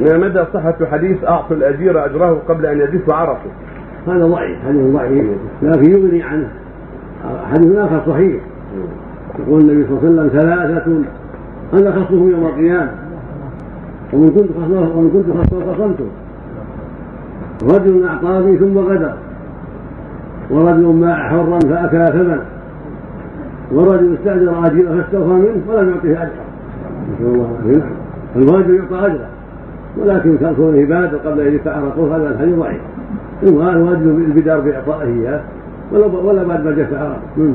ما مدى صحة حديث أعطوا الأجير أجره قبل أن يجف عرفه؟ هذا ضعيف حديث ضعيف لكن يغني عنه. حديث آخر صحيح. يقول النبي صلى الله عليه وسلم ثلاثة أنا خصهم يوم القيامة. ومن كنت خصمه ومن كنت خصمه خصمته رجل أعطاني ثم غدر. ورجل باع حرا فأكل ثمن. ورجل استأجر أجيرا فاستوفى منه ولم يعطه نسأل الله الواجب يعطى أجره. ولكن كونه بادر قبل أن يدفع هذا الحديث ضعيف. الواجب البدار بإعطائه إياه ولا بعد ما جف عرقه